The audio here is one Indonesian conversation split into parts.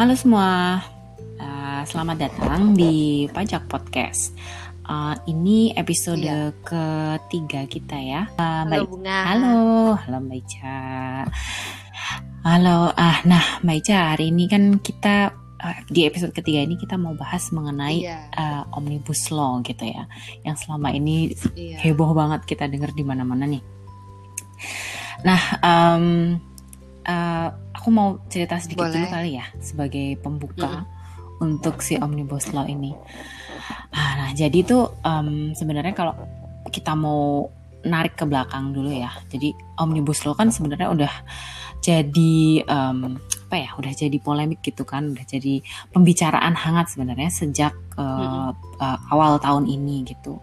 Halo semua, uh, selamat datang di Pajak Podcast. Uh, ini episode iya. ketiga kita ya. Uh, halo Mbak Bunga. Halo, halo Mbak Ica. Halo, ah, nah Mbak Ica hari ini kan kita uh, di episode ketiga ini kita mau bahas mengenai iya. uh, omnibus law gitu ya, yang selama ini iya. heboh banget kita dengar di mana-mana nih. Nah, um, uh, aku mau cerita sedikit Boleh. dulu kali ya sebagai pembuka hmm. untuk si omnibus law ini. Ah, nah, jadi tuh um, sebenarnya kalau kita mau narik ke belakang dulu ya. Jadi omnibus law kan sebenarnya udah jadi um, apa ya? Udah jadi polemik gitu kan, udah jadi pembicaraan hangat sebenarnya sejak uh, uh, awal tahun ini gitu.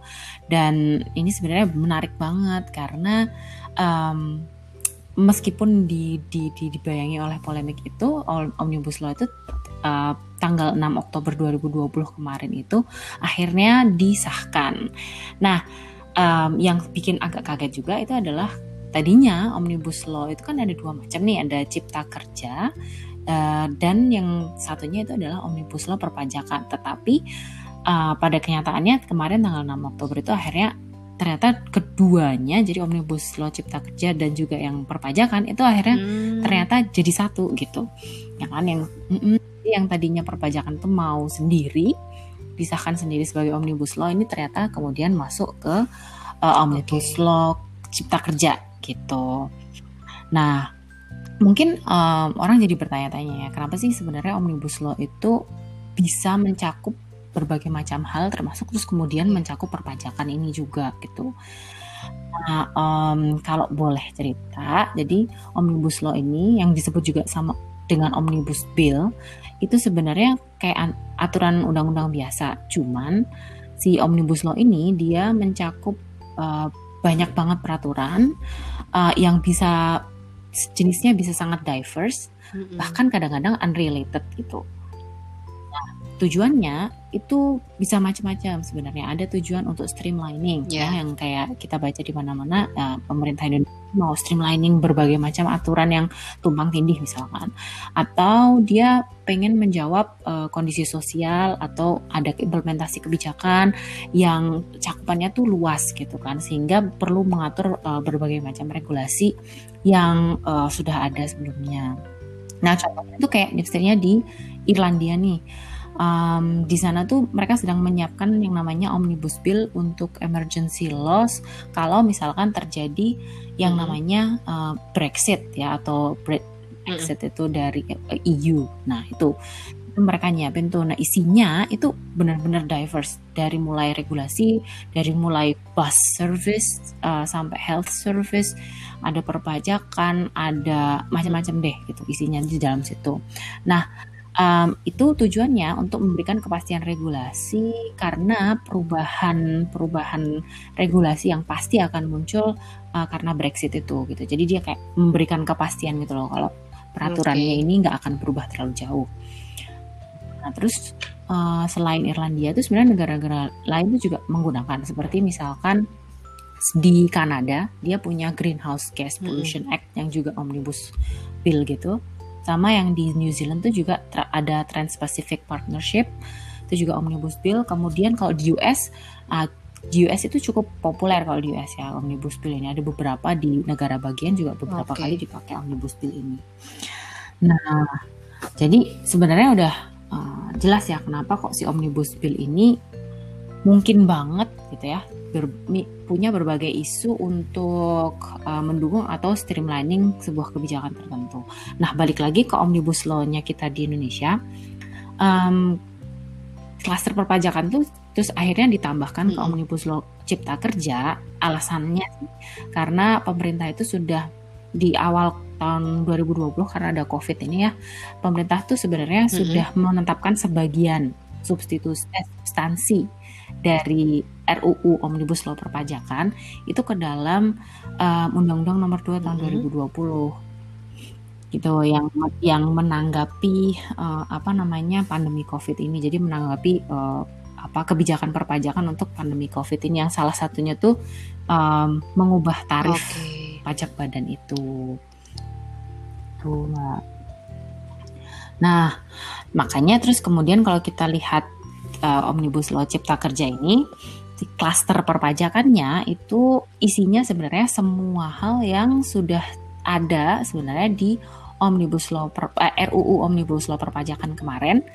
Dan ini sebenarnya menarik banget karena um, meskipun di, di, di, dibayangi oleh polemik itu omnibus law itu uh, tanggal 6 Oktober 2020 kemarin itu akhirnya disahkan. Nah, um, yang bikin agak kaget juga itu adalah tadinya omnibus law itu kan ada dua macam nih, ada cipta kerja uh, dan yang satunya itu adalah omnibus law perpajakan. Tetapi uh, pada kenyataannya kemarin tanggal 6 Oktober itu akhirnya ternyata keduanya jadi omnibus law cipta kerja dan juga yang perpajakan itu akhirnya hmm. ternyata jadi satu gitu ya kan yang mm, yang tadinya perpajakan tuh mau sendiri disahkan sendiri sebagai omnibus law ini ternyata kemudian masuk ke uh, omnibus okay. law cipta kerja gitu nah mungkin um, orang jadi bertanya-tanya ya kenapa sih sebenarnya omnibus law itu bisa mencakup berbagai macam hal termasuk terus kemudian mencakup perpajakan ini juga gitu. Nah, um, kalau boleh cerita, jadi omnibus law ini yang disebut juga sama dengan omnibus bill itu sebenarnya kayak aturan undang-undang biasa, cuman si omnibus law ini dia mencakup uh, banyak banget peraturan uh, yang bisa jenisnya bisa sangat diverse, mm -hmm. bahkan kadang-kadang unrelated gitu tujuannya itu bisa macam-macam sebenarnya ada tujuan untuk streamlining yeah. ya yang kayak kita baca di mana-mana ya, pemerintah Indonesia mau streamlining berbagai macam aturan yang tumpang tindih misalkan atau dia pengen menjawab uh, kondisi sosial atau ada implementasi kebijakan yang cakupannya tuh luas gitu kan sehingga perlu mengatur uh, berbagai macam regulasi yang uh, sudah ada sebelumnya. Nah contohnya itu kayak misalnya di Irlandia nih um, di sana tuh mereka sedang menyiapkan yang namanya omnibus bill untuk emergency laws kalau misalkan terjadi yang hmm. namanya uh, Brexit ya atau Brexit exit hmm. itu dari EU. Nah itu mereka nyiapin tuh. Nah isinya itu benar-benar diverse dari mulai regulasi, dari mulai bus service uh, sampai health service, ada perpajakan, ada macam-macam deh gitu isinya di dalam situ. Nah um, itu tujuannya untuk memberikan kepastian regulasi karena perubahan perubahan regulasi yang pasti akan muncul uh, karena Brexit itu gitu. Jadi dia kayak memberikan kepastian gitu loh kalau peraturannya okay. ini nggak akan berubah terlalu jauh. Nah terus uh, selain Irlandia itu sebenarnya negara-negara lain itu juga menggunakan seperti misalkan di Kanada dia punya Greenhouse Gas Pollution -hmm. Act yang juga omnibus bill gitu sama yang di New Zealand tuh juga ada Trans-Pacific Partnership itu juga omnibus bill. Kemudian kalau di US uh, di US itu cukup populer kalau di US ya omnibus bill ini. Ada beberapa di negara bagian juga beberapa okay. kali dipakai omnibus bill ini. Nah jadi sebenarnya udah uh, jelas ya kenapa kok si omnibus bill ini mungkin banget gitu ya ber, punya berbagai isu untuk uh, mendukung atau streamlining sebuah kebijakan tertentu. Nah, balik lagi ke omnibus law-nya kita di Indonesia, um, klaster perpajakan tuh terus akhirnya ditambahkan ke omnibus law cipta kerja. Alasannya karena pemerintah itu sudah di awal tahun 2020 karena ada COVID ini ya, pemerintah tuh sebenarnya -hmm. sudah menetapkan sebagian substitusi eh, substansi dari RUU Omnibus Law Perpajakan itu ke dalam uh, Undang-Undang Nomor 2 tahun mm -hmm. 2020 gitu yang yang menanggapi uh, apa namanya pandemi Covid ini. Jadi menanggapi uh, apa kebijakan perpajakan untuk pandemi Covid ini yang salah satunya tuh um, mengubah tarif okay. pajak badan itu. Tuh, Mbak. Nah, makanya terus kemudian kalau kita lihat uh, Omnibus Law Cipta Kerja ini, di klaster perpajakannya itu isinya sebenarnya semua hal yang sudah ada sebenarnya di Omnibus Law per, eh, RUU Omnibus Law perpajakan kemarin.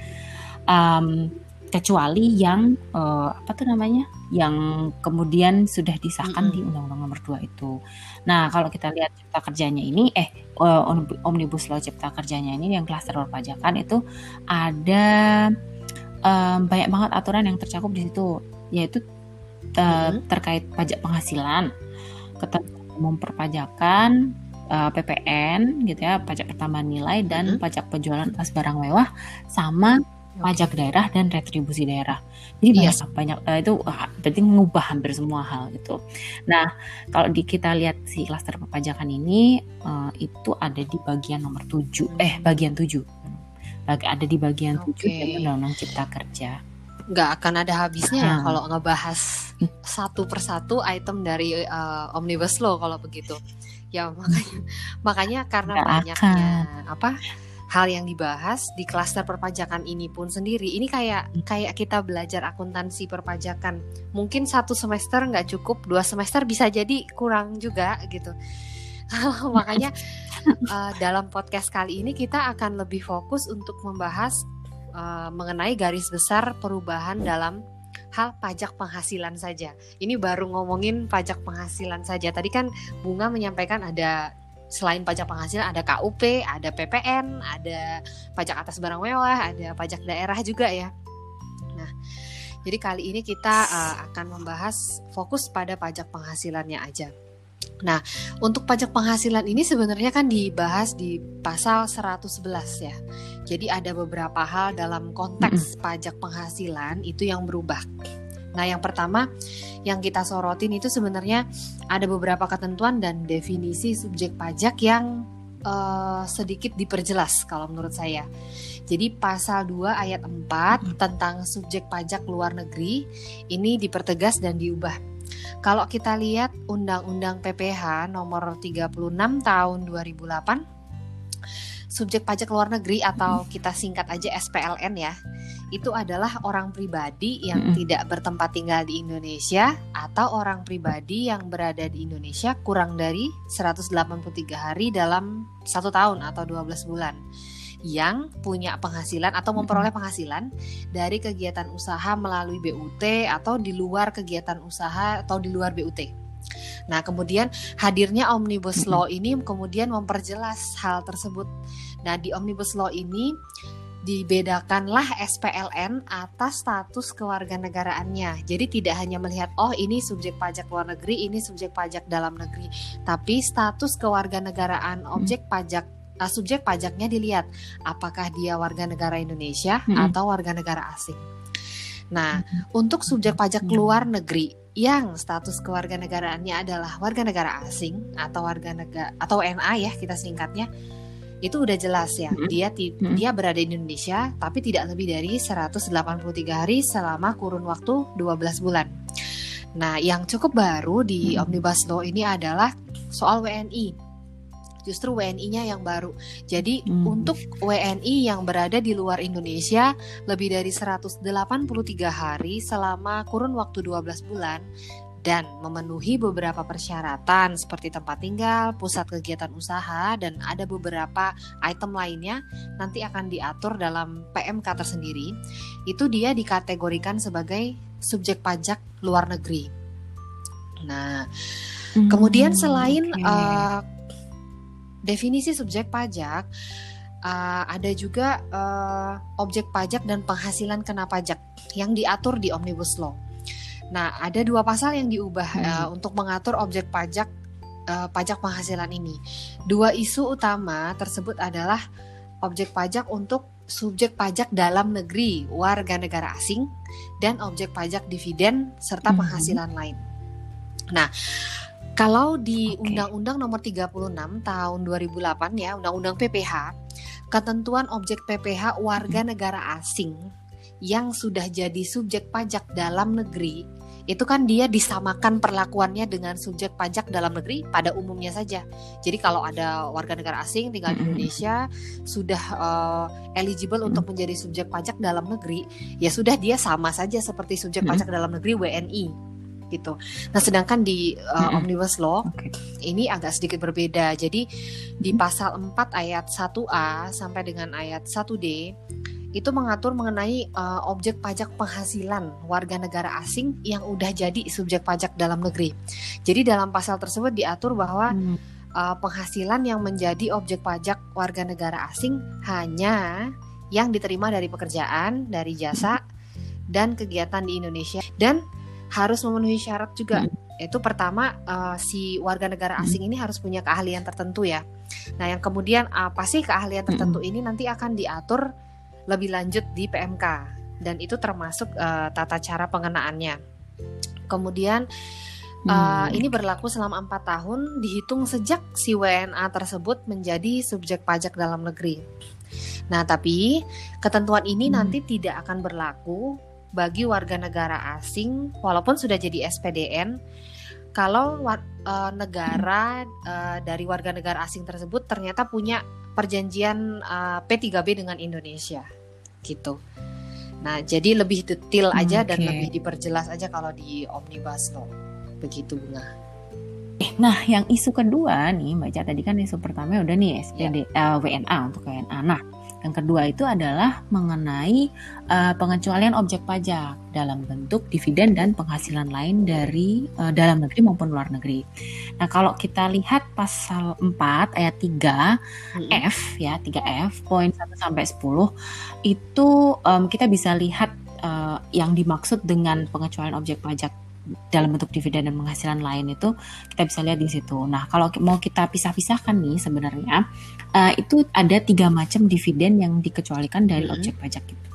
Um, kecuali yang uh, apa tuh namanya yang kemudian sudah disahkan mm -hmm. di Undang-Undang Nomor 2 itu. Nah, kalau kita lihat cipta kerjanya ini eh uh, Omnibus Law cipta kerjanya ini yang klaster perpajakan itu ada um, banyak banget aturan yang tercakup di situ yaitu uh, mm -hmm. terkait pajak penghasilan, ketentuan umum perpajakan, uh, PPN gitu ya, pajak pertambahan nilai dan mm -hmm. pajak penjualan atas barang mewah sama pajak daerah dan retribusi daerah. Jadi yes. banyak banyak uh, itu uh, berarti mengubah hampir semua hal gitu. Nah, kalau di kita lihat si klaster perpajakan ini uh, itu ada di bagian nomor 7 eh bagian 7. Ada di bagian okay. 7 Undang-Undang Cipta Kerja. Nggak akan ada habisnya ya kalau ngebahas satu persatu item dari uh, Omnibus Law kalau begitu. Ya makanya makanya karena Nggak banyaknya akan. apa hal yang dibahas di klaster perpajakan ini pun sendiri ini kayak kayak kita belajar akuntansi perpajakan mungkin satu semester nggak cukup dua semester bisa jadi kurang juga gitu makanya uh, dalam podcast kali ini kita akan lebih fokus untuk membahas uh, mengenai garis besar perubahan dalam hal pajak penghasilan saja. Ini baru ngomongin pajak penghasilan saja. Tadi kan Bunga menyampaikan ada selain pajak penghasilan ada KUP, ada PPN, ada pajak atas barang mewah, ada pajak daerah juga ya. Nah, jadi kali ini kita uh, akan membahas fokus pada pajak penghasilannya aja. Nah, untuk pajak penghasilan ini sebenarnya kan dibahas di pasal 111 ya. Jadi ada beberapa hal dalam konteks pajak penghasilan itu yang berubah. Nah, yang pertama yang kita sorotin itu sebenarnya ada beberapa ketentuan dan definisi subjek pajak yang uh, sedikit diperjelas kalau menurut saya. Jadi pasal 2 ayat 4 hmm. tentang subjek pajak luar negeri ini dipertegas dan diubah. Kalau kita lihat Undang-Undang PPH nomor 36 tahun 2008 subjek pajak luar negeri atau kita singkat aja SPLN ya itu adalah orang pribadi yang tidak bertempat tinggal di Indonesia atau orang pribadi yang berada di Indonesia kurang dari 183 hari dalam satu tahun atau 12 bulan yang punya penghasilan atau memperoleh penghasilan dari kegiatan usaha melalui BUT atau di luar kegiatan usaha atau di luar BUT. Nah, kemudian hadirnya Omnibus Law ini kemudian memperjelas hal tersebut. Nah, di Omnibus Law ini dibedakanlah SPLN atas status kewarganegaraannya. Jadi tidak hanya melihat oh ini subjek pajak luar negeri, ini subjek pajak dalam negeri, tapi status kewarganegaraan objek pajak uh, subjek pajaknya dilihat apakah dia warga negara Indonesia hmm. atau warga negara asing. Nah, hmm. untuk subjek pajak luar negeri yang status kewarganegaraannya adalah warga negara asing atau warga negara atau NA ya kita singkatnya itu udah jelas ya mm-hmm. dia mm-hmm. dia berada di Indonesia tapi tidak lebih dari 183 hari selama kurun waktu 12 bulan. Nah, yang cukup baru di mm-hmm. Omnibus Law ini adalah soal WNI justru WNI-nya yang baru. Jadi hmm. untuk WNI yang berada di luar Indonesia lebih dari 183 hari selama kurun waktu 12 bulan dan memenuhi beberapa persyaratan seperti tempat tinggal, pusat kegiatan usaha, dan ada beberapa item lainnya nanti akan diatur dalam PMK tersendiri. Itu dia dikategorikan sebagai subjek pajak luar negeri. Nah, hmm, kemudian selain okay. uh, definisi subjek pajak uh, ada juga uh, objek pajak dan penghasilan kena pajak yang diatur di Omnibus Law. Nah, ada dua pasal yang diubah hmm. uh, untuk mengatur objek pajak uh, pajak penghasilan ini. Dua isu utama tersebut adalah objek pajak untuk subjek pajak dalam negeri warga negara asing dan objek pajak dividen serta hmm. penghasilan lain. Nah, kalau di Undang-Undang Nomor 36 Tahun 2008 ya, Undang-Undang PPH, ketentuan objek PPH warga negara asing yang sudah jadi subjek pajak dalam negeri itu kan dia disamakan perlakuannya dengan subjek pajak dalam negeri pada umumnya saja. Jadi kalau ada warga negara asing tinggal di Indonesia sudah uh, eligible untuk menjadi subjek pajak dalam negeri, ya sudah dia sama saja seperti subjek pajak dalam negeri WNI gitu. Nah, sedangkan di uh, Omnibus Law okay. ini agak sedikit berbeda. Jadi di pasal 4 ayat 1A sampai dengan ayat 1D itu mengatur mengenai uh, objek pajak penghasilan warga negara asing yang udah jadi subjek pajak dalam negeri. Jadi dalam pasal tersebut diatur bahwa hmm. uh, penghasilan yang menjadi objek pajak warga negara asing hanya yang diterima dari pekerjaan, dari jasa, dan kegiatan di Indonesia dan harus memenuhi syarat juga. Hmm. Itu pertama uh, si warga negara hmm. asing ini harus punya keahlian tertentu ya. Nah, yang kemudian apa sih keahlian tertentu hmm. ini nanti akan diatur lebih lanjut di PMK dan itu termasuk uh, tata cara pengenaannya. Kemudian uh, ini berlaku selama empat tahun dihitung sejak si WNA tersebut menjadi subjek pajak dalam negeri. Nah, tapi ketentuan ini hmm. nanti tidak akan berlaku bagi warga negara asing walaupun sudah jadi SPDN kalau uh, negara uh, dari warga negara asing tersebut ternyata punya perjanjian uh, P3B dengan Indonesia gitu. Nah, jadi lebih detail aja okay. dan lebih diperjelas aja kalau di Omnibus Law. Begitu Bunga. Eh, nah, yang isu kedua nih, Mbak Cat, tadi kan isu pertama udah nih SPD yeah. uh, WNA untuk WNA. Nah, yang kedua itu adalah mengenai uh, pengecualian objek pajak dalam bentuk dividen dan penghasilan lain dari uh, dalam negeri maupun luar negeri. Nah, kalau kita lihat pasal 4 ayat 3 hmm. F ya, 3F poin 1 sampai 10 itu um, kita bisa lihat uh, yang dimaksud dengan pengecualian objek pajak dalam bentuk dividen dan penghasilan lain itu kita bisa lihat di situ. Nah, kalau mau kita pisah-pisahkan nih sebenarnya uh, itu ada tiga macam dividen yang dikecualikan dari mm-hmm. objek pajak itu.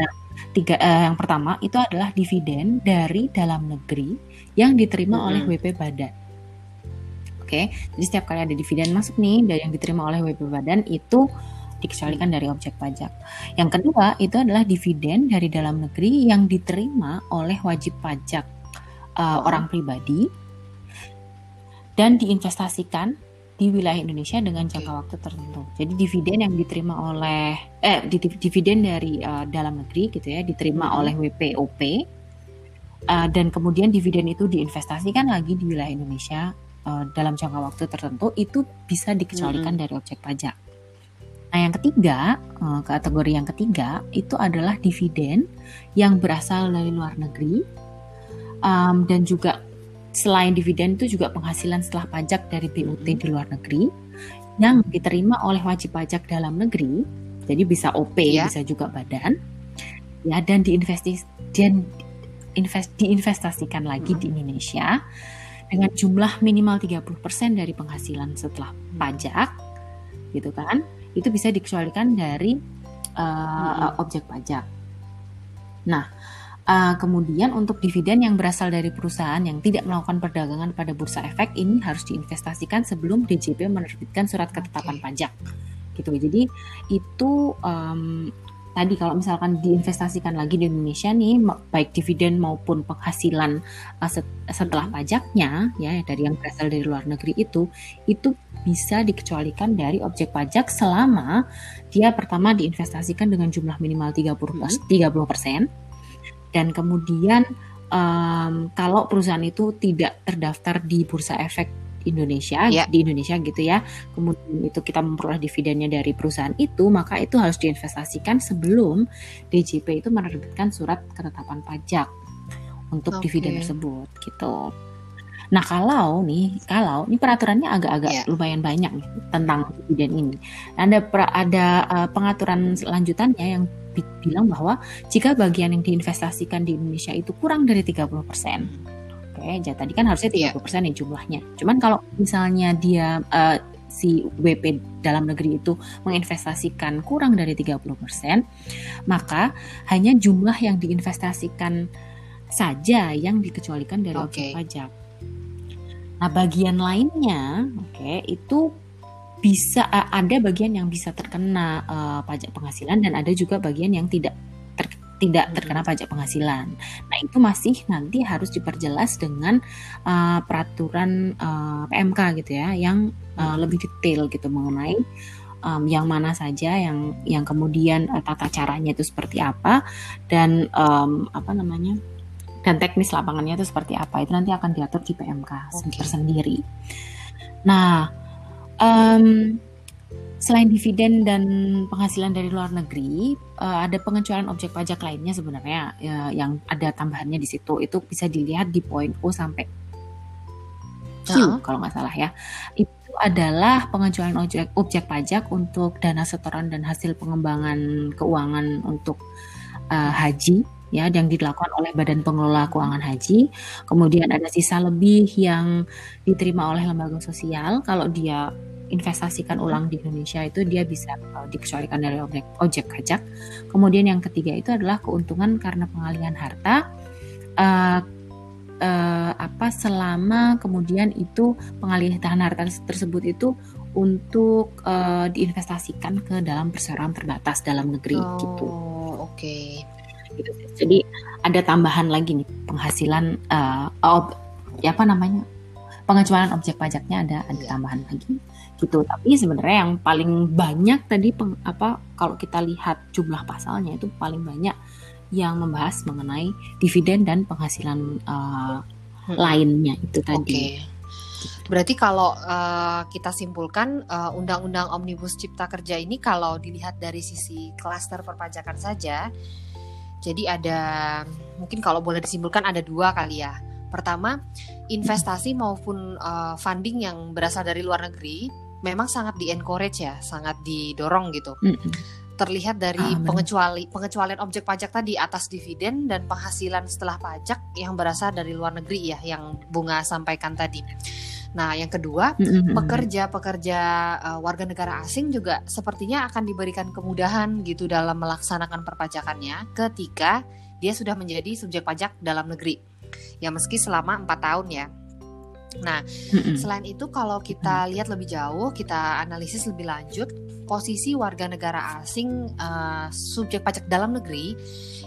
Nah, tiga uh, yang pertama itu adalah dividen dari dalam negeri yang diterima mm-hmm. oleh WP Badan. Oke, jadi setiap kali ada dividen masuk nih dari yang diterima oleh WP Badan itu dikecualikan dari objek pajak. Yang kedua itu adalah dividen dari dalam negeri yang diterima oleh wajib pajak uh, orang pribadi dan diinvestasikan di wilayah Indonesia dengan jangka waktu tertentu. Jadi dividen yang diterima oleh eh dividen dari uh, dalam negeri gitu ya diterima oleh WPOP uh, dan kemudian dividen itu diinvestasikan lagi di wilayah Indonesia uh, dalam jangka waktu tertentu itu bisa dikecualikan hmm. dari objek pajak. Nah yang ketiga uh, kategori yang ketiga itu adalah dividen yang berasal dari luar negeri um, dan juga selain dividen itu juga penghasilan setelah pajak dari BUT di luar negeri yang diterima oleh wajib pajak dalam negeri jadi bisa OP ya. bisa juga badan ya dan diinvestis dan invest diinvestasikan lagi hmm. di Indonesia dengan jumlah minimal 30% dari penghasilan setelah pajak gitu kan itu bisa dikecualikan dari uh, hmm. objek pajak nah Uh, kemudian untuk dividen yang berasal dari perusahaan yang tidak melakukan perdagangan pada bursa efek ini harus diinvestasikan sebelum DJP menerbitkan surat ketetapan okay. pajak. Gitu. Jadi itu um, tadi kalau misalkan diinvestasikan lagi di Indonesia nih baik dividen maupun penghasilan uh, setelah pajaknya ya dari yang berasal dari luar negeri itu itu bisa dikecualikan dari objek pajak selama dia pertama diinvestasikan dengan jumlah minimal 30 30 persen dan kemudian um, kalau perusahaan itu tidak terdaftar di bursa efek Indonesia yeah. di Indonesia gitu ya kemudian itu kita memperoleh dividennya dari perusahaan itu maka itu harus diinvestasikan sebelum DJP itu menerbitkan surat ketetapan pajak untuk okay. dividen tersebut gitu. Nah kalau nih, kalau ini peraturannya agak-agak yeah. lumayan banyak nih tentang dividen ini. Ada ada uh, pengaturan lanjutannya yang bilang bahwa jika bagian yang diinvestasikan di Indonesia itu kurang dari 30%. Oke, jadi tadi kan harusnya 30% yeah. nih jumlahnya. Cuman kalau misalnya dia uh, si WP dalam negeri itu menginvestasikan kurang dari 30%, maka hanya jumlah yang diinvestasikan saja yang dikecualikan dari okay. objek pajak. Nah, bagian lainnya, oke, okay, itu bisa ada bagian yang bisa terkena uh, pajak penghasilan dan ada juga bagian yang tidak ter, tidak terkena pajak penghasilan. Nah itu masih nanti harus diperjelas dengan uh, peraturan uh, PMK gitu ya, yang uh, lebih detail gitu mengenai um, yang mana saja yang yang kemudian uh, tata caranya itu seperti apa dan um, apa namanya dan teknis lapangannya itu seperti apa itu nanti akan diatur di PMK okay. tersendiri. Nah, um, selain dividen dan penghasilan dari luar negeri, uh, ada pengecualian objek pajak lainnya sebenarnya uh, yang ada tambahannya di situ itu bisa dilihat di poin O sampai Q uh -huh. kalau nggak salah ya. Itu adalah pengecualian objek objek pajak untuk dana setoran dan hasil pengembangan keuangan untuk uh, haji ya yang dilakukan oleh Badan Pengelola Keuangan Haji. Kemudian ada sisa lebih yang diterima oleh lembaga sosial kalau dia investasikan ulang di Indonesia itu dia bisa uh, dikecualikan dari objek ojek pajak. Kemudian yang ketiga itu adalah keuntungan karena pengalihan harta uh, uh, apa selama kemudian itu pengalihan harta tersebut itu untuk uh, diinvestasikan ke dalam perseroan terbatas dalam negeri oh, gitu. Oke. Okay gitu Jadi ada tambahan lagi nih penghasilan uh, ob, ya apa namanya pengecualian objek pajaknya ada ada iya. tambahan lagi gitu. Tapi sebenarnya yang paling banyak tadi peng, apa kalau kita lihat jumlah pasalnya itu paling banyak yang membahas mengenai dividen dan penghasilan uh, hmm. lainnya itu tadi. Okay. Berarti kalau uh, kita simpulkan undang-undang uh, Omnibus Cipta Kerja ini kalau dilihat dari sisi klaster perpajakan saja jadi ada mungkin kalau boleh disimpulkan ada dua kali ya. Pertama, investasi maupun uh, funding yang berasal dari luar negeri memang sangat di encourage ya, sangat didorong gitu. Mm -hmm. Terlihat dari ah, pengecuali pengecualian objek pajak tadi atas dividen dan penghasilan setelah pajak yang berasal dari luar negeri ya, yang bunga sampaikan tadi. Nah, yang kedua, pekerja-pekerja uh, warga negara asing juga sepertinya akan diberikan kemudahan gitu dalam melaksanakan perpajakannya ketika dia sudah menjadi subjek pajak dalam negeri. Ya meski selama empat tahun ya. Nah, selain itu kalau kita lihat lebih jauh, kita analisis lebih lanjut, posisi warga negara asing uh, subjek pajak dalam negeri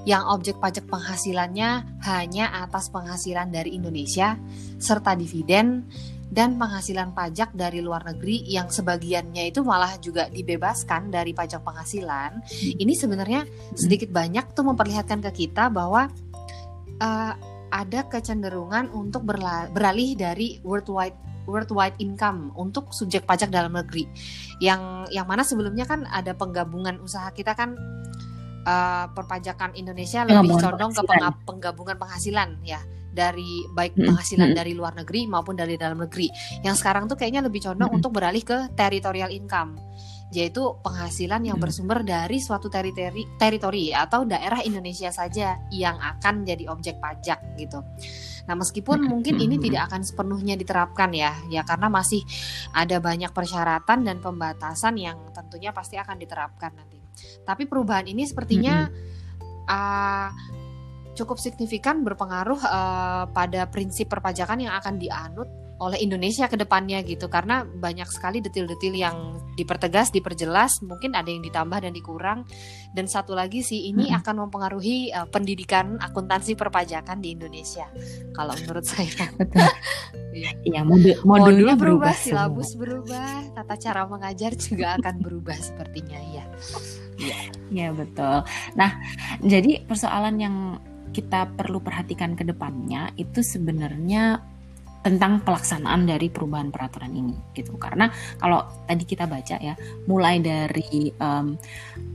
yang objek pajak penghasilannya hanya atas penghasilan dari Indonesia serta dividen dan penghasilan pajak dari luar negeri yang sebagiannya itu malah juga dibebaskan dari pajak penghasilan. Ini sebenarnya sedikit banyak tuh memperlihatkan ke kita bahwa uh, ada kecenderungan untuk beralih dari worldwide worldwide income untuk subjek pajak dalam negeri. Yang yang mana sebelumnya kan ada penggabungan usaha kita kan uh, perpajakan Indonesia lebih condong ke penggabungan penghasilan ya dari baik penghasilan hmm. dari luar negeri maupun dari dalam negeri. Yang sekarang tuh kayaknya lebih condong hmm. untuk beralih ke territorial income yaitu penghasilan yang bersumber dari suatu teritori teritori atau daerah Indonesia saja yang akan jadi objek pajak gitu. Nah, meskipun mungkin ini tidak akan sepenuhnya diterapkan ya, ya karena masih ada banyak persyaratan dan pembatasan yang tentunya pasti akan diterapkan nanti. Tapi perubahan ini sepertinya uh, cukup signifikan berpengaruh uh, pada prinsip perpajakan yang akan dianut oleh Indonesia ke depannya gitu karena banyak sekali detil-detil yang dipertegas, diperjelas, mungkin ada yang ditambah dan dikurang dan satu lagi sih ini hmm. akan mempengaruhi uh, pendidikan akuntansi perpajakan di Indonesia kalau menurut saya. Iya, iya modul modulnya berubah, berubah silabus berubah, tata cara mengajar juga akan berubah sepertinya ya. Iya, ya, betul. Nah, jadi persoalan yang kita perlu perhatikan ke depannya itu sebenarnya tentang pelaksanaan dari perubahan peraturan ini gitu. Karena kalau tadi kita baca ya mulai dari um,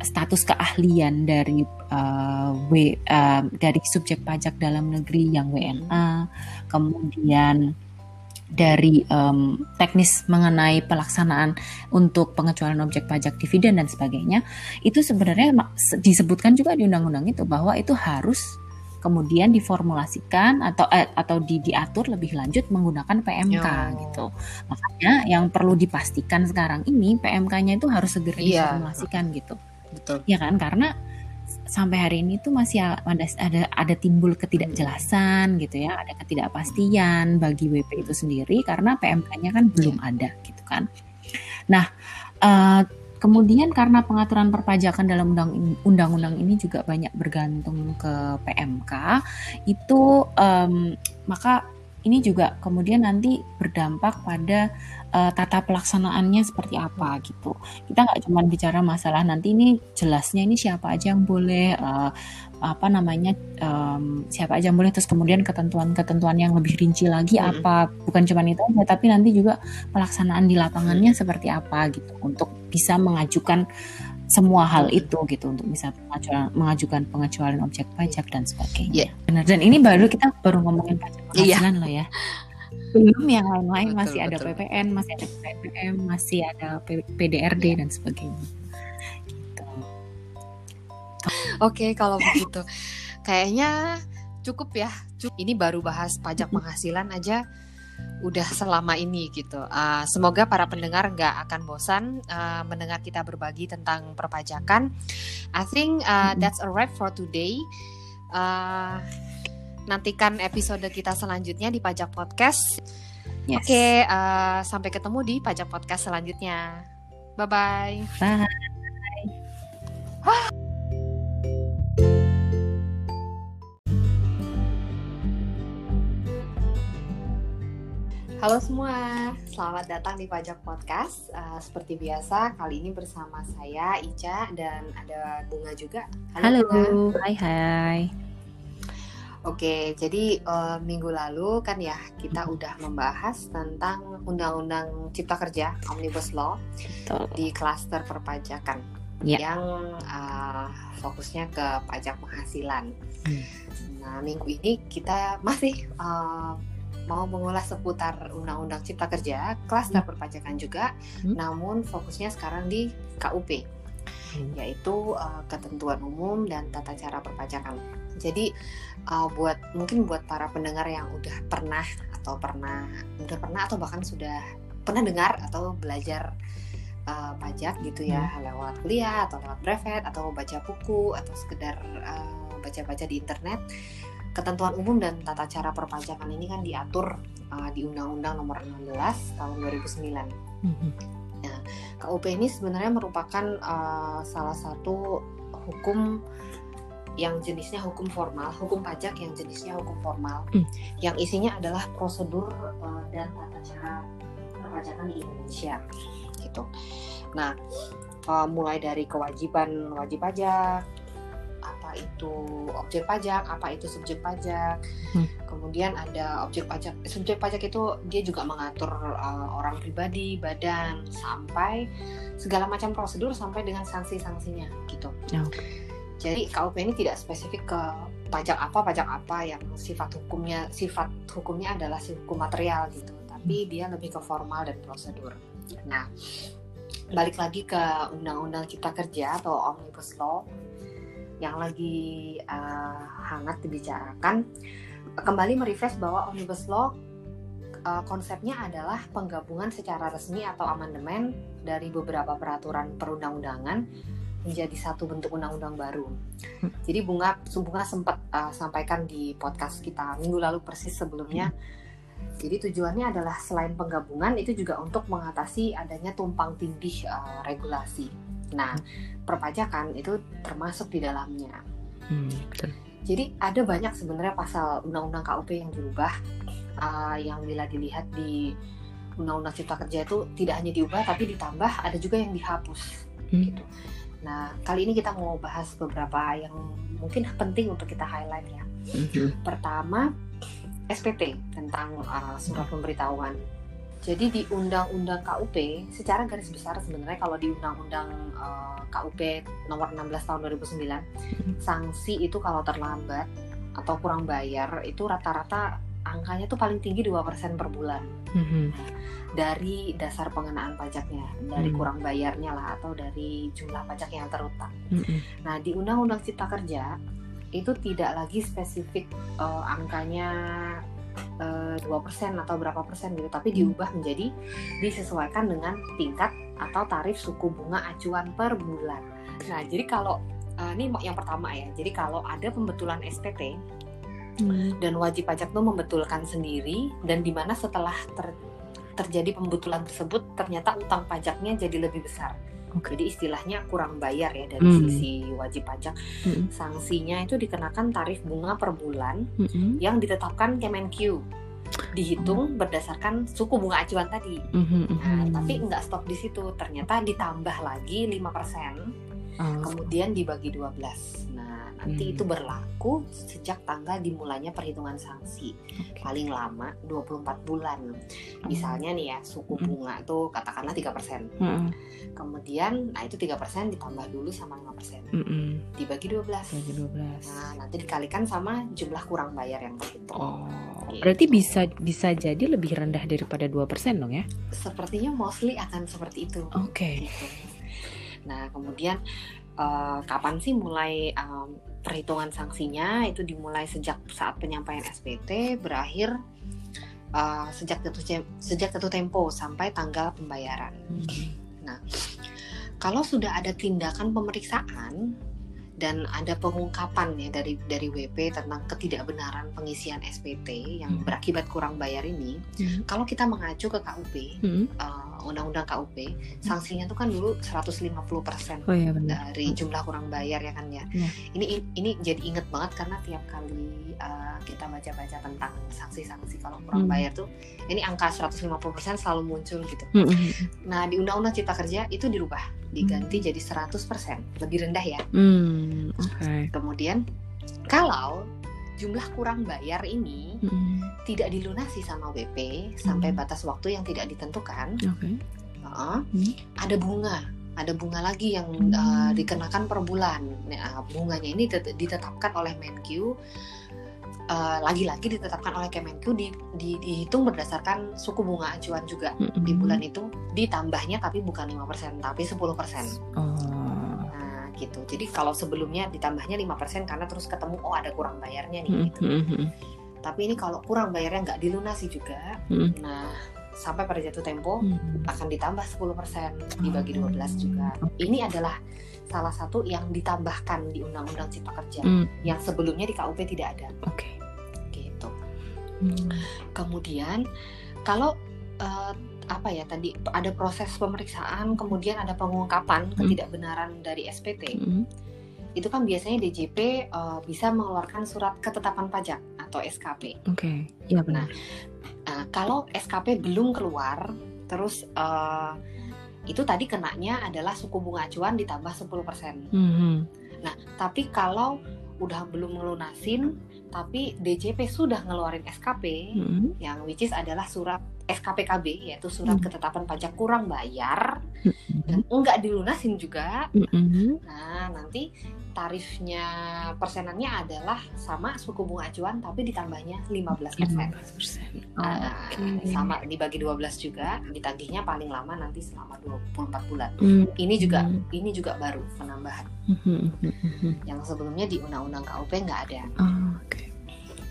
status keahlian dari uh, w uh, dari subjek pajak dalam negeri yang WNA kemudian dari um, teknis mengenai pelaksanaan untuk pengecualian objek pajak dividen dan sebagainya itu sebenarnya disebutkan juga di undang-undang itu bahwa itu harus kemudian diformulasikan atau eh, atau di, diatur lebih lanjut menggunakan PMK Yo. gitu. Makanya yang perlu dipastikan sekarang ini PMK-nya itu harus segera yeah. diformulasikan gitu. Betul. Ya kan karena sampai hari ini tuh masih ada ada ada timbul ketidakjelasan gitu ya, ada ketidakpastian bagi WP itu sendiri karena PMK-nya kan belum yeah. ada gitu kan. Nah, uh, Kemudian karena pengaturan perpajakan dalam undang-undang ini juga banyak bergantung ke PMK, itu um, maka ini juga kemudian nanti berdampak pada uh, tata pelaksanaannya seperti apa gitu. Kita nggak cuma bicara masalah nanti ini jelasnya ini siapa aja yang boleh uh, apa namanya um, siapa aja yang boleh terus kemudian ketentuan-ketentuan yang lebih rinci lagi hmm. apa bukan cuma itu aja tapi nanti juga pelaksanaan di lapangannya hmm. seperti apa gitu untuk bisa mengajukan semua hal itu gitu untuk bisa mengajukan, mengajukan pengecualian objek pajak dan sebagainya. Yeah. Benar. Dan ini baru kita baru ngomongin pajak iya. penghasilan yeah. loh ya. Belum yang lain-lain masih ada betul. PPN, masih ada PPM, masih ada PDRD yeah. dan sebagainya. Gitu. Oke, okay, kalau begitu kayaknya cukup ya. Ini baru bahas pajak penghasilan aja udah selama ini gitu. Uh, semoga para pendengar nggak akan bosan uh, mendengar kita berbagi tentang perpajakan. I think uh, that's a wrap for today. Uh, nantikan episode kita selanjutnya di Pajak Podcast. Yes. Oke, okay, uh, sampai ketemu di Pajak Podcast selanjutnya. Bye-bye. Bye. Halo semua, selamat datang di Pajak Podcast. Uh, seperti biasa, kali ini bersama saya Ica dan ada Bunga juga. Halo, Halo. Bunga. hai hai. Oke, jadi uh, minggu lalu kan ya kita udah membahas tentang Undang-Undang Cipta Kerja (Omnibus Law) Betul. di klaster perpajakan ya. yang uh, fokusnya ke pajak penghasilan. Hmm. Nah, minggu ini kita masih uh, mau mengulas seputar Undang-Undang Cipta Kerja, klaster hmm. perpajakan juga, hmm. namun fokusnya sekarang di KUP, hmm. yaitu uh, ketentuan umum dan tata cara perpajakan. Jadi uh, buat mungkin buat para pendengar yang udah pernah atau pernah udah pernah atau bahkan sudah pernah dengar atau belajar uh, pajak gitu ya hmm. lewat kuliah atau lewat brevet atau baca buku atau sekedar baca-baca uh, di internet ketentuan umum dan tata cara perpajakan ini kan diatur uh, di Undang-Undang Nomor 16 tahun 2009. Mm-hmm. Nah, KUP ini sebenarnya merupakan uh, salah satu hukum yang jenisnya hukum formal, hukum pajak yang jenisnya hukum formal, mm. yang isinya adalah prosedur uh, dan tata cara perpajakan di Indonesia, gitu. Nah, uh, mulai dari kewajiban wajib pajak, apa itu objek pajak, apa itu subjek pajak. Hmm. Kemudian ada objek pajak. Subjek pajak itu dia juga mengatur uh, orang pribadi, badan, sampai segala macam prosedur sampai dengan sanksi-sanksinya gitu. Oh. Jadi KUP ini tidak spesifik ke pajak apa, pajak apa yang sifat hukumnya sifat hukumnya adalah si hukum material gitu. Tapi hmm. dia lebih ke formal dan prosedur. Nah, balik lagi ke Undang-Undang Cipta Kerja atau Omnibus Law yang lagi uh, hangat dibicarakan kembali merefresh bahwa omnibus law uh, konsepnya adalah penggabungan secara resmi atau amandemen dari beberapa peraturan perundang-undangan menjadi satu bentuk undang-undang baru. Hmm. Jadi bunga bunga sempat uh, sampaikan di podcast kita minggu lalu persis sebelumnya. Jadi tujuannya adalah selain penggabungan itu juga untuk mengatasi adanya tumpang tindih uh, regulasi. Nah, perpajakan itu termasuk di dalamnya. Hmm, Jadi ada banyak sebenarnya pasal undang-undang KUP yang dirubah, uh, yang bila dilihat di undang-undang Cipta Kerja itu tidak hanya diubah tapi ditambah, ada juga yang dihapus. Hmm. Gitu. Nah, kali ini kita mau bahas beberapa yang mungkin penting untuk kita highlight ya. Hmm. Pertama, SPT tentang uh, surat pemberitahuan jadi di Undang-Undang KUP, secara garis besar sebenarnya kalau di Undang-Undang uh, eh, KUP nomor 16 tahun 2009, hmm. sanksi itu kalau terlambat atau kurang bayar itu rata-rata angkanya tuh paling tinggi 2% per bulan. Mm-hmm. dari dasar pengenaan pajaknya, dari mm-hmm. kurang bayarnya lah atau dari jumlah pajak yang terutang. Mm-hmm. Nah, di Undang-Undang Cipta Kerja itu tidak lagi spesifik uh, angkanya dua persen atau berapa persen gitu. Tapi diubah menjadi disesuaikan dengan tingkat atau tarif suku bunga acuan per bulan. Nah jadi kalau uh, ini yang pertama ya. Jadi kalau ada pembetulan SPT hmm. dan wajib pajak itu membetulkan sendiri dan di mana setelah ter, terjadi pembetulan tersebut ternyata utang pajaknya jadi lebih besar Okay. Jadi istilahnya kurang bayar ya dari hmm. sisi wajib pajak. Hmm. Sanksinya itu dikenakan tarif bunga per bulan hmm. yang ditetapkan Kemenq dihitung berdasarkan suku bunga acuan tadi. Mm-hmm. Nah, tapi nggak stop di situ. Ternyata ditambah lagi 5%. Oh. Kemudian dibagi 12. Nah, nanti hmm. itu berlaku sejak tanggal dimulainya perhitungan sanksi. Okay. Paling lama 24 bulan. Hmm. Misalnya nih ya, suku hmm. bunga hmm. tuh katakanlah 3%. Hmm. Kemudian nah itu 3% ditambah dulu sama 5%. Hmm. Dibagi 12. Dibagi 12. Nah, nanti dikalikan sama jumlah kurang bayar yang terhitung. Oh. Gitu. Berarti bisa bisa jadi lebih rendah daripada 2% dong ya? Sepertinya mostly akan seperti itu. Oke. Okay. Gitu. Nah, kemudian uh, kapan sih mulai um, perhitungan sanksinya? Itu dimulai sejak saat penyampaian SPT berakhir uh, sejak jatuh sejak jatuh tempo sampai tanggal pembayaran. Hmm. Nah, kalau sudah ada tindakan pemeriksaan dan ada pengungkapan ya dari dari WP tentang ketidakbenaran pengisian SPT yang hmm. berakibat kurang bayar ini, hmm. kalau kita mengacu ke KUP, hmm. uh, undang-undang KUP, hmm. sanksinya itu kan dulu 150% oh, iya dari jumlah kurang bayar ya kan ya. ya. Ini ini jadi inget banget karena tiap kali uh, kita baca-baca tentang sanksi-sanksi kalau kurang hmm. bayar tuh, ini angka 150% selalu muncul gitu. Hmm. Nah di Undang-Undang Cipta Kerja itu dirubah diganti hmm. jadi 100%, lebih rendah ya. Hmm, okay. Kemudian kalau jumlah kurang bayar ini hmm. tidak dilunasi sama WP hmm. sampai batas waktu yang tidak ditentukan, okay. uh, hmm. ada bunga, ada bunga lagi yang hmm. uh, dikenakan per bulan. Nah, bunganya ini ditetapkan oleh Menkyu Eh, lagi-lagi uh, ditetapkan oleh Kemenq di, di, dihitung berdasarkan suku bunga acuan juga mm-hmm. di bulan itu ditambahnya tapi bukan lima persen tapi 10%. Oh. Gitu. Jadi kalau sebelumnya ditambahnya lima persen karena terus ketemu oh ada kurang bayarnya nih gitu. Mm-hmm. Tapi ini kalau kurang bayarnya nggak dilunasi juga. Mm-hmm. Nah, sampai pada jatuh tempo mm-hmm. akan ditambah 10% dibagi 12 juga. Ini adalah salah satu yang ditambahkan di Undang-Undang Cipta Kerja mm. yang sebelumnya di KUP tidak ada. Oke. Okay. Hmm. Kemudian kalau uh, apa ya tadi ada proses pemeriksaan, kemudian ada pengungkapan hmm. ketidakbenaran dari SPT. Hmm. Itu kan biasanya DJP uh, eh, bisa mengeluarkan surat ketetapan pajak atau SKP. Oke, okay. iya benar. Nah, uh, kalau SKP belum keluar, terus uh, itu tadi kenanya adalah suku bunga acuan ditambah 10%. -hmm. Nah, tapi kalau udah belum melunasin tapi DJP sudah ngeluarin SKP hmm. yang which is adalah surat SKPKB yaitu surat hmm. ketetapan pajak kurang bayar hmm. dan enggak dilunasin juga. Hmm. Nah, nanti tarifnya persenannya adalah sama suku bunga acuan tapi ditambahnya 15%. 15%. Oh, nah, okay. sama dibagi 12 juga, ditagihnya paling lama nanti selama 24 bulan. Hmm. Ini juga ini juga baru penambahan. Hmm. Yang sebelumnya di undang-undang KUP nggak ada. Oh, okay.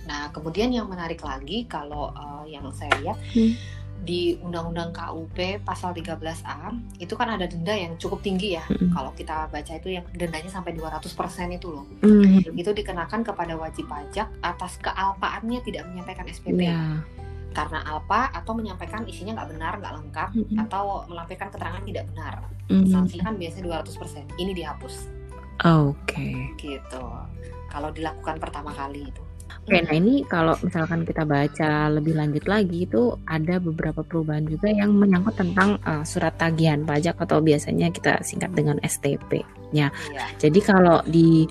Nah, kemudian yang menarik lagi kalau uh, yang saya lihat hmm. di Undang-Undang KUP pasal 13A itu kan ada denda yang cukup tinggi ya. Hmm. Kalau kita baca itu yang dendanya sampai 200% itu loh. Hmm. Itu dikenakan kepada wajib pajak atas kealpaannya tidak menyampaikan SPT. Yeah karena alpa atau menyampaikan isinya nggak benar, nggak lengkap, mm -hmm. atau melampirkan keterangan tidak benar. Mm -hmm. Sanksinya kan biasanya 200%. Ini dihapus. Oke. Okay. Gitu. Kalau dilakukan pertama kali itu. Oke, nah ini kalau misalkan kita baca lebih lanjut lagi itu ada beberapa perubahan juga yang menyangkut tentang uh, surat tagihan pajak atau biasanya kita singkat dengan STP. Ya, iya. jadi kalau di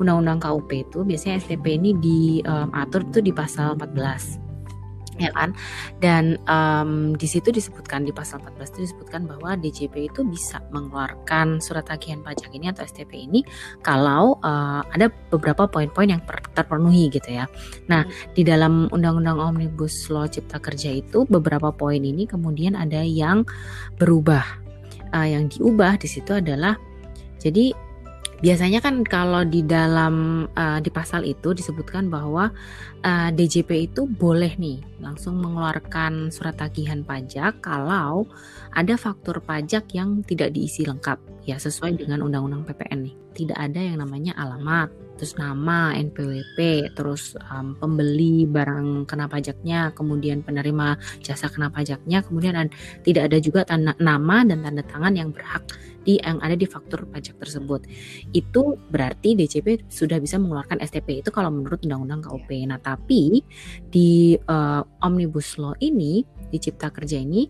Undang-Undang KUP itu biasanya STP ini diatur um, itu di pasal 14 ya kan dan um, di situ disebutkan di pasal 14 itu disebutkan bahwa DJP itu bisa mengeluarkan surat tagihan pajak ini atau STP ini kalau uh, ada beberapa poin-poin yang terpenuhi gitu ya. Nah, hmm. di dalam Undang-Undang Omnibus Law Cipta Kerja itu beberapa poin ini kemudian ada yang berubah. Uh, yang diubah di situ adalah jadi Biasanya kan kalau di dalam uh, di pasal itu disebutkan bahwa uh, eh, DJP itu boleh nih langsung mengeluarkan surat tagihan pajak kalau ada faktur pajak yang tidak diisi lengkap ya sesuai dengan undang-undang PPN nih. Tidak ada yang namanya alamat, terus nama, NPWP, terus um, pembeli barang kena pajaknya, kemudian penerima jasa kena pajaknya, kemudian ada, tidak ada juga tanda nama dan tanda tangan yang berhak di yang ada di faktur pajak tersebut. Itu berarti DJP sudah bisa mengeluarkan STP itu kalau menurut Undang-Undang KUP. Yeah. Nah, tapi di uh, Omnibus Law ini di Cipta Kerja ini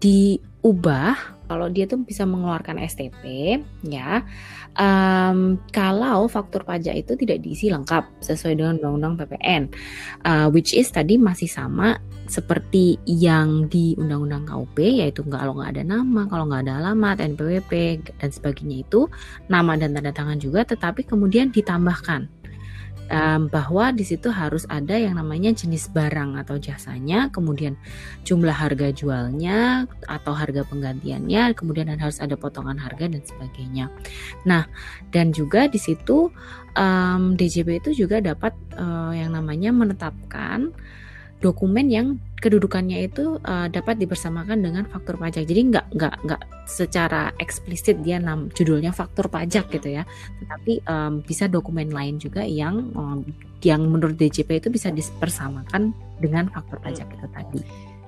diubah kalau dia tuh bisa mengeluarkan STP ya um, kalau faktur pajak itu tidak diisi lengkap sesuai dengan undang-undang PPN uh, which is tadi masih sama seperti yang di undang-undang KUP yaitu kalau nggak ada nama kalau nggak ada alamat NPWP dan sebagainya itu nama dan tanda tangan juga tetapi kemudian ditambahkan um, bahwa di situ harus ada yang namanya jenis barang atau jasanya, kemudian jumlah harga jualnya atau harga penggantiannya, kemudian harus ada potongan harga dan sebagainya. Nah, dan juga di situ um, DJP itu juga dapat uh, yang namanya menetapkan dokumen yang kedudukannya itu uh, dapat dibersamakan dengan faktur pajak. Jadi nggak nggak nggak secara eksplisit dia nam judulnya faktur pajak gitu ya, tetapi um, bisa dokumen lain juga yang um, yang menurut DJP itu bisa dipersamakan dengan faktur pajak itu tadi.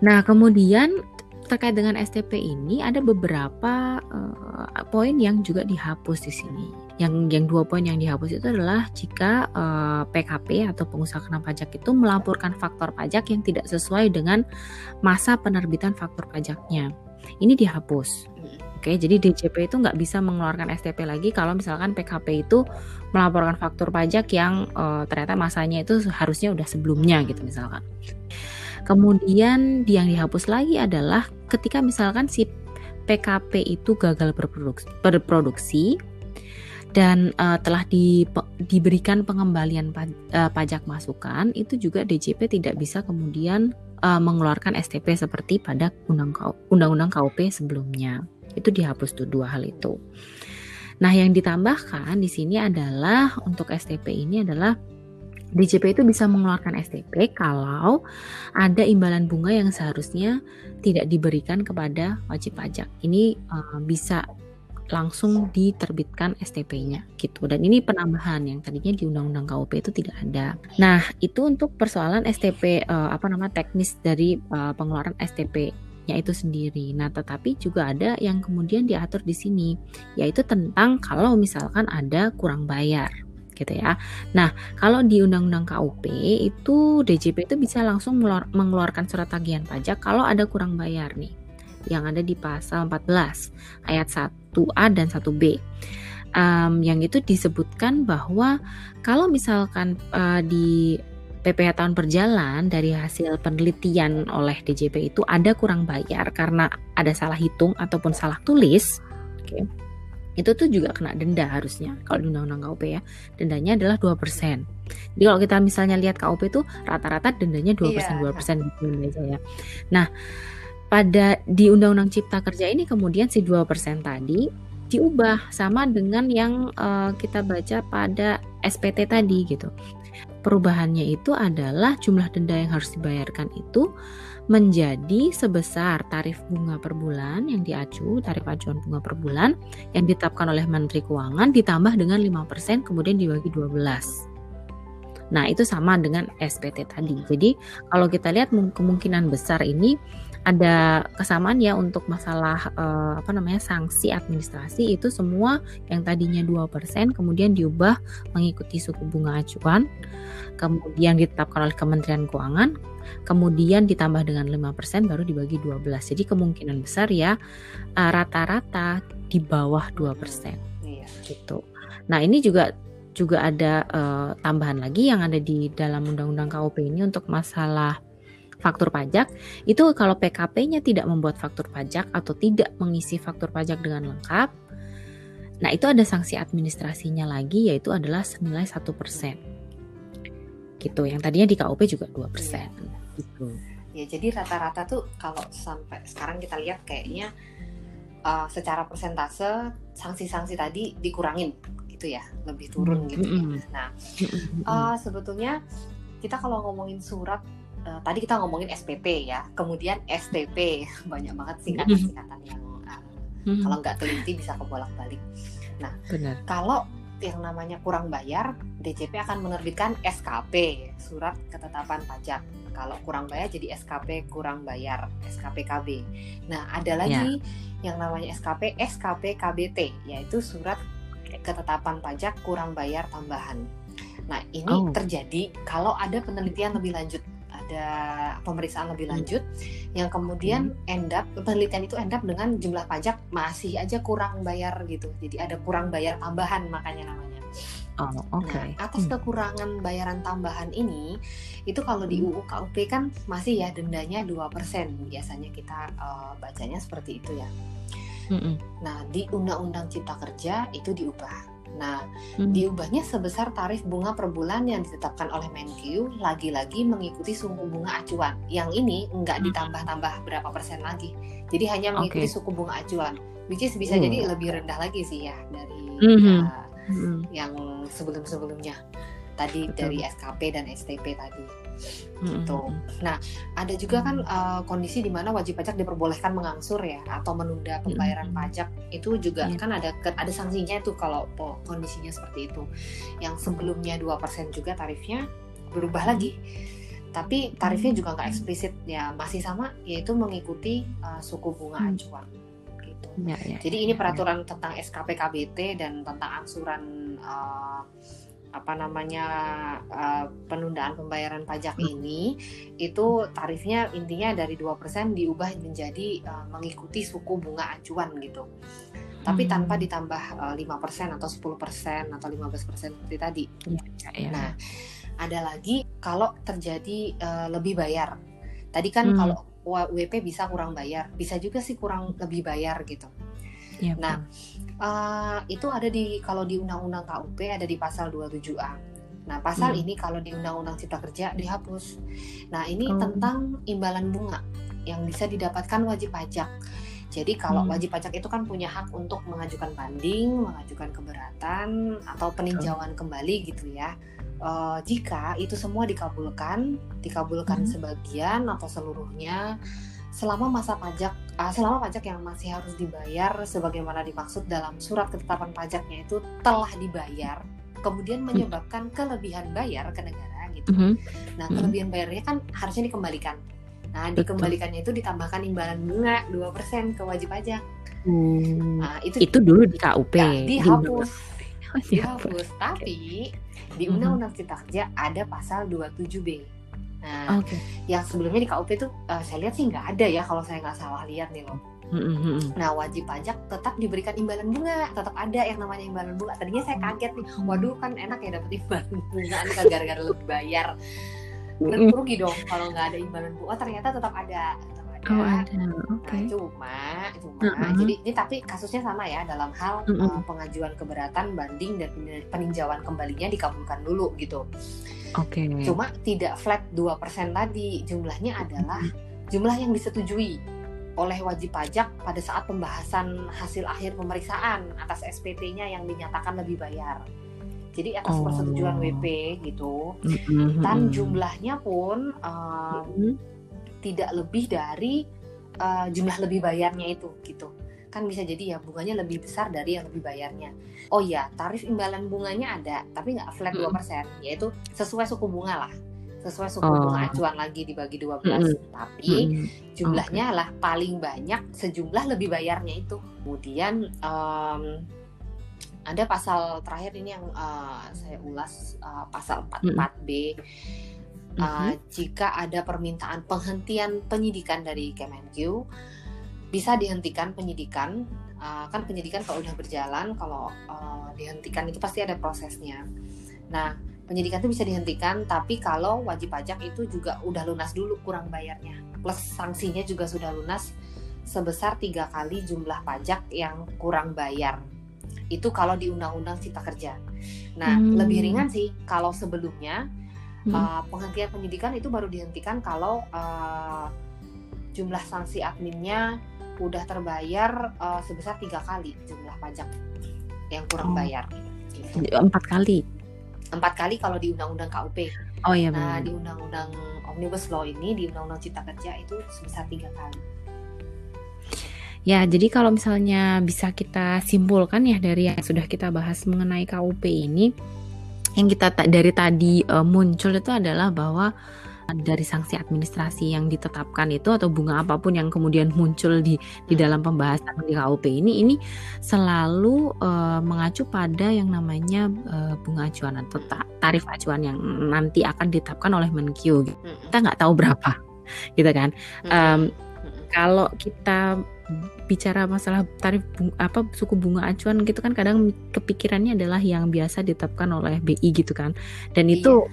Nah kemudian terkait dengan STP ini ada beberapa uh, poin yang juga dihapus di sini. Yang yang dua poin yang dihapus itu adalah jika uh, eh, PKP atau pengusaha kena pajak itu melaporkan faktor pajak yang tidak sesuai dengan masa penerbitan faktor pajaknya. Ini dihapus. Oke, jadi DJP itu nggak bisa mengeluarkan STP lagi kalau misalkan PKP itu melaporkan faktur pajak yang uh, ternyata masanya itu harusnya udah sebelumnya gitu misalkan. Kemudian yang dihapus lagi adalah ketika misalkan si PKP itu gagal berproduksi, berproduksi dan uh, telah di, diberikan pengembalian uh, pajak masukan, itu juga DJP tidak bisa kemudian uh, mengeluarkan STP seperti pada undang-undang KUP sebelumnya. Itu dihapus tuh dua hal itu. Nah, yang ditambahkan di sini adalah untuk STP ini adalah DJP itu bisa mengeluarkan STP kalau ada imbalan bunga yang seharusnya tidak diberikan kepada wajib pajak. Ini uh, bisa langsung diterbitkan STP-nya gitu. Dan ini penambahan yang tadinya di Undang-Undang KUP itu tidak ada. Nah, itu untuk persoalan STP uh, eh, apa nama teknis dari uh, pengeluaran STP itu sendiri. Nah, tetapi juga ada yang kemudian diatur di sini, yaitu tentang kalau misalkan ada kurang bayar gitu ya. Nah, kalau di Undang-Undang KUP itu DJP itu bisa langsung mengeluarkan surat tagihan pajak kalau ada kurang bayar nih. Yang ada di pasal 14 ayat 1A dan 1B. Um, yang itu disebutkan bahwa kalau misalkan uh, di PPh tahun berjalan dari hasil penelitian oleh DJP itu ada kurang bayar karena ada salah hitung ataupun salah tulis. Okay itu tuh juga kena denda harusnya kalau di undang-undang KUP ya. Dendanya adalah 2% jadi kalau kita misalnya lihat KUP itu rata-rata dendanya 2% iya. 2% gitu Indonesia ya. Nah pada di undang-undang cipta kerja ini kemudian si 2% tadi diubah sama dengan yang uh, kita baca pada SPT tadi gitu. Perubahannya itu adalah jumlah denda yang harus dibayarkan itu menjadi sebesar tarif bunga per bulan yang diacu, tarif acuan bunga per bulan yang ditetapkan oleh Menteri Keuangan ditambah dengan 5% kemudian dibagi 12. Nah, itu sama dengan SPT tadi. Jadi, kalau kita lihat kemungkinan besar ini ada kesamaan ya untuk masalah eh, apa namanya sanksi administrasi itu semua yang tadinya 2% kemudian diubah mengikuti suku bunga acuan kemudian ditetapkan oleh Kementerian Keuangan kemudian ditambah dengan 5% baru dibagi 12 jadi kemungkinan besar ya eh, rata-rata di bawah 2% iya. gitu. Nah ini juga juga ada uh, tambahan lagi yang ada di dalam undang-undang KUP ini untuk masalah faktur pajak. Itu kalau PKP-nya tidak membuat faktur pajak atau tidak mengisi faktur pajak dengan lengkap nah itu ada sanksi administrasinya lagi yaitu adalah senilai satu persen. Gitu. Yang tadinya di KUP juga dua persen gitu ya jadi rata-rata tuh kalau sampai sekarang kita lihat kayaknya uh, secara persentase sanksi-sanksi tadi dikurangin gitu ya lebih turun gitu ya. nah uh, sebetulnya kita kalau ngomongin surat uh, tadi kita ngomongin SPP ya, kemudian STP banyak banget singkatan-singkatan yang uh, kalau nggak teliti bisa kebolak-balik. Nah, Benar. kalau yang namanya kurang bayar, DJP akan menerbitkan SKP, surat ketetapan pajak. Kalau kurang bayar jadi SKP kurang bayar, SKP KB. Nah, ada lagi yeah. yang namanya SKP SKP KBT, yaitu surat ketetapan pajak kurang bayar tambahan. Nah, ini oh. terjadi kalau ada penelitian lebih lanjut ada pemeriksaan lebih hmm. lanjut yang kemudian hmm. end up penelitian itu end up dengan jumlah pajak masih aja kurang bayar gitu jadi ada kurang bayar tambahan makanya namanya Oh, oke. Okay. Nah, atas hmm. kekurangan bayaran tambahan ini, itu kalau di UU KUP kan masih ya dendanya 2%. Biasanya kita uh, bacanya seperti itu ya. Mm -mm. Nah, di Undang-Undang Cipta Kerja itu diubah. Nah, hmm. diubahnya sebesar tarif bunga per bulan yang ditetapkan oleh Menkyu lagi-lagi mengikuti suku bunga acuan. Yang ini enggak hmm. ditambah-tambah berapa persen lagi. Jadi hanya mengikuti okay. suku bunga acuan. Which is bisa hmm. jadi lebih rendah lagi sih ya dari hmm. ya, hmm. yang sebelum-sebelumnya tadi Betul. dari SKP dan STP tadi gitu. Nah, ada juga kan uh, kondisi di mana wajib pajak diperbolehkan mengangsur ya atau menunda pembayaran pajak itu juga yeah. kan ada ada sanksinya itu kalau kondisinya seperti itu. Yang sebelumnya dua persen juga tarifnya berubah lagi. Tapi tarifnya juga nggak eksplisit ya masih sama yaitu mengikuti uh, suku bunga acuan. Gitu. Ya, ya, Jadi ini ya, ya. peraturan ya. tentang SKP KBT dan tentang angsuran uh, apa namanya uh, penundaan pembayaran pajak hmm. ini itu tarifnya intinya dari 2% diubah menjadi uh, mengikuti suku bunga acuan gitu. Tapi hmm. tanpa ditambah uh, eh, 5% atau 10% atau 15% seperti tadi. Ya, ya. Nah, ada lagi kalau terjadi uh, lebih bayar. Tadi kan hmm. kalau WP bisa kurang bayar, bisa juga sih kurang lebih bayar gitu. Ya, nah, uh, itu ada di kalau di Undang-Undang KUP ada di pasal 27A. Nah, pasal hmm. ini kalau di Undang-Undang Cipta Kerja dihapus. Nah, ini oh. tentang imbalan bunga yang bisa didapatkan wajib pajak. Jadi kalau hmm. wajib pajak itu kan punya hak untuk mengajukan banding, mengajukan keberatan atau peninjauan oh. kembali gitu ya. Uh, jika itu semua dikabulkan, dikabulkan hmm. sebagian atau seluruhnya selama masa pajak uh, selama pajak yang masih harus dibayar sebagaimana dimaksud dalam surat ketetapan pajaknya itu telah dibayar kemudian hmm. menyebabkan kelebihan bayar ke negara gitu. Mm -hmm. Nah, hmm. kelebihan bayarnya kan harusnya dikembalikan. Nah, dikembalikannya itu ditambahkan imbalan bunga 2% ke wajib pajak. Hmm. Nah, itu itu dulu di KUP. Nah, dihapus. Oh, dihapus. Tapi di hmm. Undang-Undang Cipta Kerja ada pasal 27B Nah, okay. yang sebelumnya di KUP itu uh, saya lihat sih nggak ada ya kalau saya nggak salah lihat nih loh. Mm-hmm. Nah wajib pajak tetap diberikan imbalan bunga, tetap ada yang namanya imbalan bunga. Tadinya saya kaget nih, waduh kan enak ya dapat imbalan bunga kan gara-gara lebih bayar. Rugi dong kalau nggak ada imbalan bunga. Ternyata tetap ada. Oh ada, okay. Nah, cuma, cuma, uh -huh. jadi ini tapi kasusnya sama ya dalam hal uh -huh. uh, pengajuan keberatan, banding dan peninjauan kembalinya dikabulkan dulu gitu. Oke. Okay. Cuma tidak flat 2% tadi, jumlahnya adalah jumlah yang disetujui oleh wajib pajak pada saat pembahasan hasil akhir pemeriksaan atas SPT-nya yang dinyatakan lebih bayar. Jadi atas oh. persetujuan WP gitu. Mm-hmm. Dan jumlahnya pun uh, mm-hmm tidak lebih dari uh, jumlah lebih bayarnya itu gitu kan bisa jadi ya bunganya lebih besar dari yang lebih bayarnya oh ya tarif imbalan bunganya ada tapi nggak flat dua persen yaitu sesuai suku bunga lah sesuai suku oh. bunga acuan lagi dibagi 12 mm. tapi mm. jumlahnya okay. lah paling banyak sejumlah lebih bayarnya itu kemudian um, ada pasal terakhir ini yang uh, saya ulas uh, pasal 44B uh, jika ada permintaan penghentian penyidikan dari Kemenkyu bisa dihentikan penyidikan. Uh, kan penyidikan kalau udah berjalan kalau uh, dihentikan itu pasti ada prosesnya. Nah penyidikan itu bisa dihentikan tapi kalau wajib pajak itu juga udah lunas dulu kurang bayarnya. Plus sanksinya juga sudah lunas sebesar tiga kali jumlah pajak yang kurang bayar. Itu kalau di undang-undang cipta kerja. Nah hmm. lebih ringan sih kalau sebelumnya hmm. uh, penghentian penyidikan itu baru dihentikan kalau uh, jumlah sanksi adminnya udah terbayar uh, sebesar tiga kali jumlah pajak yang kurang oh. bayar. Gitu. Empat kali. Empat kali kalau di undang-undang KUP. Oh iya. Nah di undang-undang omnibus law ini di undang-undang cipta kerja itu sebesar tiga kali. Ya, jadi kalau misalnya bisa kita simpulkan ya dari yang sudah kita bahas mengenai KUP ini, yang kita dari tadi uh, muncul itu adalah bahwa dari sanksi administrasi yang ditetapkan itu atau bunga apa pun yang kemudian muncul di di hmm. dalam pembahasan di KUP ini ini selalu uh, mengacu pada yang namanya uh, bunga acuan atau tarif acuan yang nanti akan ditetapkan oleh Menkyu. Kita nggak tahu berapa, gitu kan? Um, kalau kita bicara masalah tarif bunga, apa suku bunga acuan gitu kan kadang kepikirannya adalah yang biasa ditetapkan oleh BI gitu kan dan iya. itu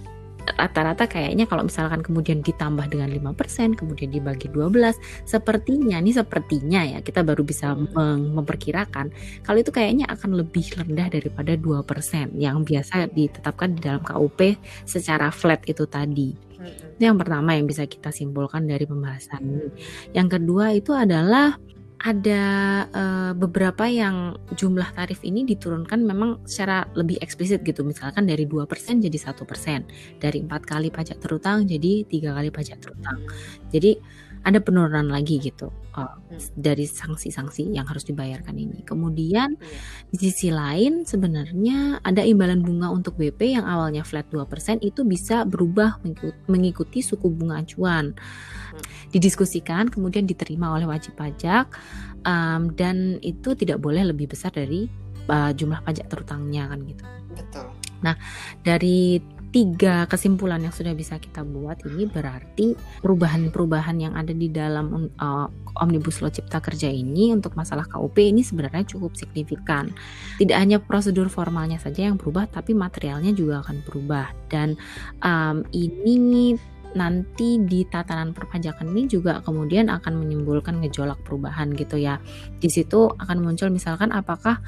rata-rata kayaknya kalau misalkan kemudian ditambah dengan 5%, kemudian dibagi 12, sepertinya nih sepertinya ya kita baru bisa hmm. memperkirakan kalau itu kayaknya akan lebih rendah daripada 2% yang biasa ditetapkan di dalam KUP secara flat itu tadi. Hmm. Itu yang pertama yang bisa kita simpulkan dari pembahasan ini. Yang kedua itu adalah ada uh, beberapa yang jumlah tarif ini diturunkan memang secara lebih eksplisit gitu. Misalkan dari 2% jadi satu persen. Dari empat kali pajak terutang jadi tiga kali pajak terutang. Jadi ada penurunan lagi gitu uh, dari sanksi-sanksi yang harus dibayarkan ini. Kemudian iya. di sisi lain sebenarnya ada imbalan bunga untuk BP yang awalnya flat 2% itu bisa berubah mengikuti suku bunga acuan. Hmm. Didiskusikan kemudian diterima oleh wajib pajak um, dan itu tidak boleh lebih besar dari uh, jumlah pajak terutangnya kan gitu. Betul. Nah, dari tiga kesimpulan yang sudah bisa kita buat ini berarti perubahan-perubahan yang ada di dalam uh, Omnibus Law Cipta Kerja ini untuk masalah KUP ini sebenarnya cukup signifikan. Tidak hanya prosedur formalnya saja yang berubah, tapi materialnya juga akan berubah. Dan um, ini nanti di tatanan perpajakan ini juga kemudian akan menimbulkan gejolak perubahan gitu ya. Di situ akan muncul misalkan apakah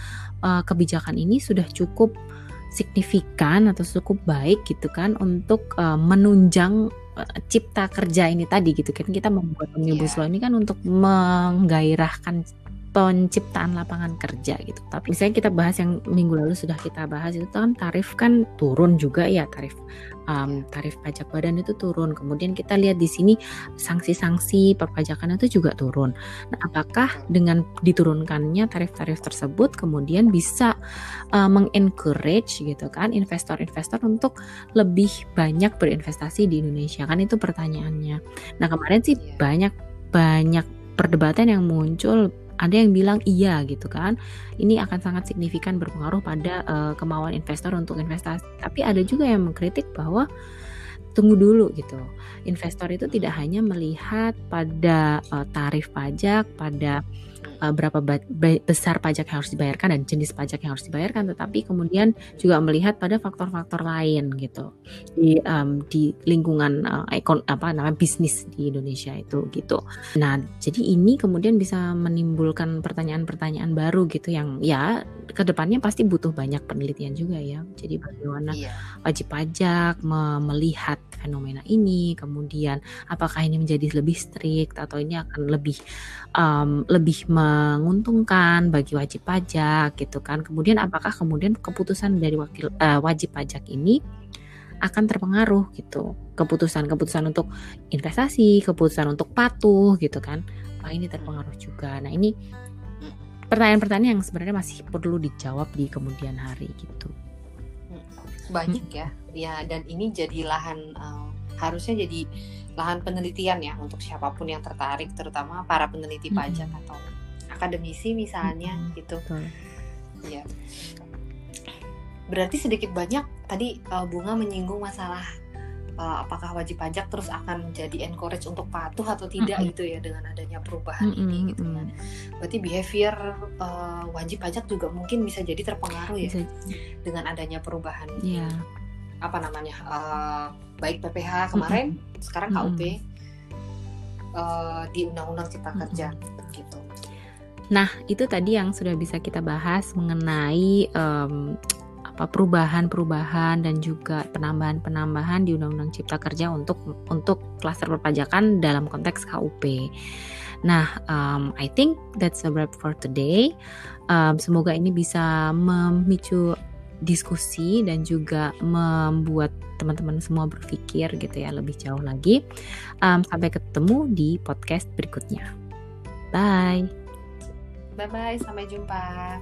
uh, kebijakan ini sudah cukup signifikan atau cukup baik gitu kan untuk uh, menunjang uh, cipta kerja ini tadi gitu kan kita membuat omnibus yeah. law ini kan untuk menggairahkan penciptaan lapangan kerja gitu. Tapi misalnya kita bahas yang minggu lalu sudah kita bahas itu kan tarif kan turun juga ya tarif um, tarif pajak badan itu turun. Kemudian kita lihat di sini sanksi-sanksi perpajakan itu juga turun. Nah, apakah dengan diturunkannya tarif-tarif tersebut kemudian bisa uh, mengencourage gitu kan investor-investor untuk lebih banyak berinvestasi di Indonesia kan itu pertanyaannya. Nah kemarin sih iya. banyak banyak perdebatan yang muncul ada yang bilang iya gitu kan. Ini akan sangat signifikan berpengaruh pada uh, kemauan investor untuk investasi. Tapi ada juga yang mengkritik bahwa tunggu dulu gitu. Investor itu tidak hanya melihat pada uh, tarif pajak pada uh, berapa besar pajak yang harus dibayarkan dan jenis pajak yang harus dibayarkan, tetapi kemudian juga melihat pada faktor-faktor lain gitu di um, di lingkungan uh, ekon apa namanya bisnis di Indonesia itu gitu. Nah, jadi ini kemudian bisa menimbulkan pertanyaan-pertanyaan baru gitu yang ya ke depannya pasti butuh banyak penelitian juga ya. Jadi bagaimana iya. wajib pajak me melihat fenomena ini, kemudian apakah ini menjadi lebih strict atau ini akan lebih um, lebih menguntungkan bagi wajib pajak gitu kan. Kemudian apakah kemudian keputusan dari wakil uh, wajib pajak ini akan terpengaruh gitu. Keputusan-keputusan untuk investasi, keputusan untuk patuh gitu kan. Wah, ini terpengaruh juga. Nah, ini pertanyaan-pertanyaan yang sebenarnya masih perlu dijawab di kemudian hari gitu. Banyak ya. Ya, dan ini jadi lahan uh, harusnya jadi lahan penelitian ya untuk siapa pun yang tertarik terutama para peneliti hmm. pajak atau akademisi misalnya hmm. gitu ya berarti sedikit banyak tadi uh, bunga menyinggung masalah uh, apakah wajib pajak terus akan jadi encourage untuk patuh atau tidak -hmm. gitu ya dengan adanya perubahan -hmm. ini gitu kan. Berarti behavior uh, wajib pajak juga mungkin bisa jadi terpengaruh ya bisa. dengan adanya perubahan. Yeah apa namanya uh, baik PPH kemarin mm-hmm. sekarang KUP mm-hmm. uh, di Undang-Undang Cipta Kerja mm-hmm. gitu. Nah itu tadi yang sudah bisa kita bahas mengenai um, apa perubahan-perubahan dan juga penambahan-penambahan di Undang-Undang Cipta Kerja untuk untuk klaster perpajakan dalam konteks KUP. Nah, um, I think that's a wrap for today. Um, semoga ini bisa memicu diskusi dan juga membuat teman-teman semua berpikir gitu ya lebih jauh lagi. Um, sampai ketemu di podcast berikutnya. Bye. Bye bye, sampai jumpa.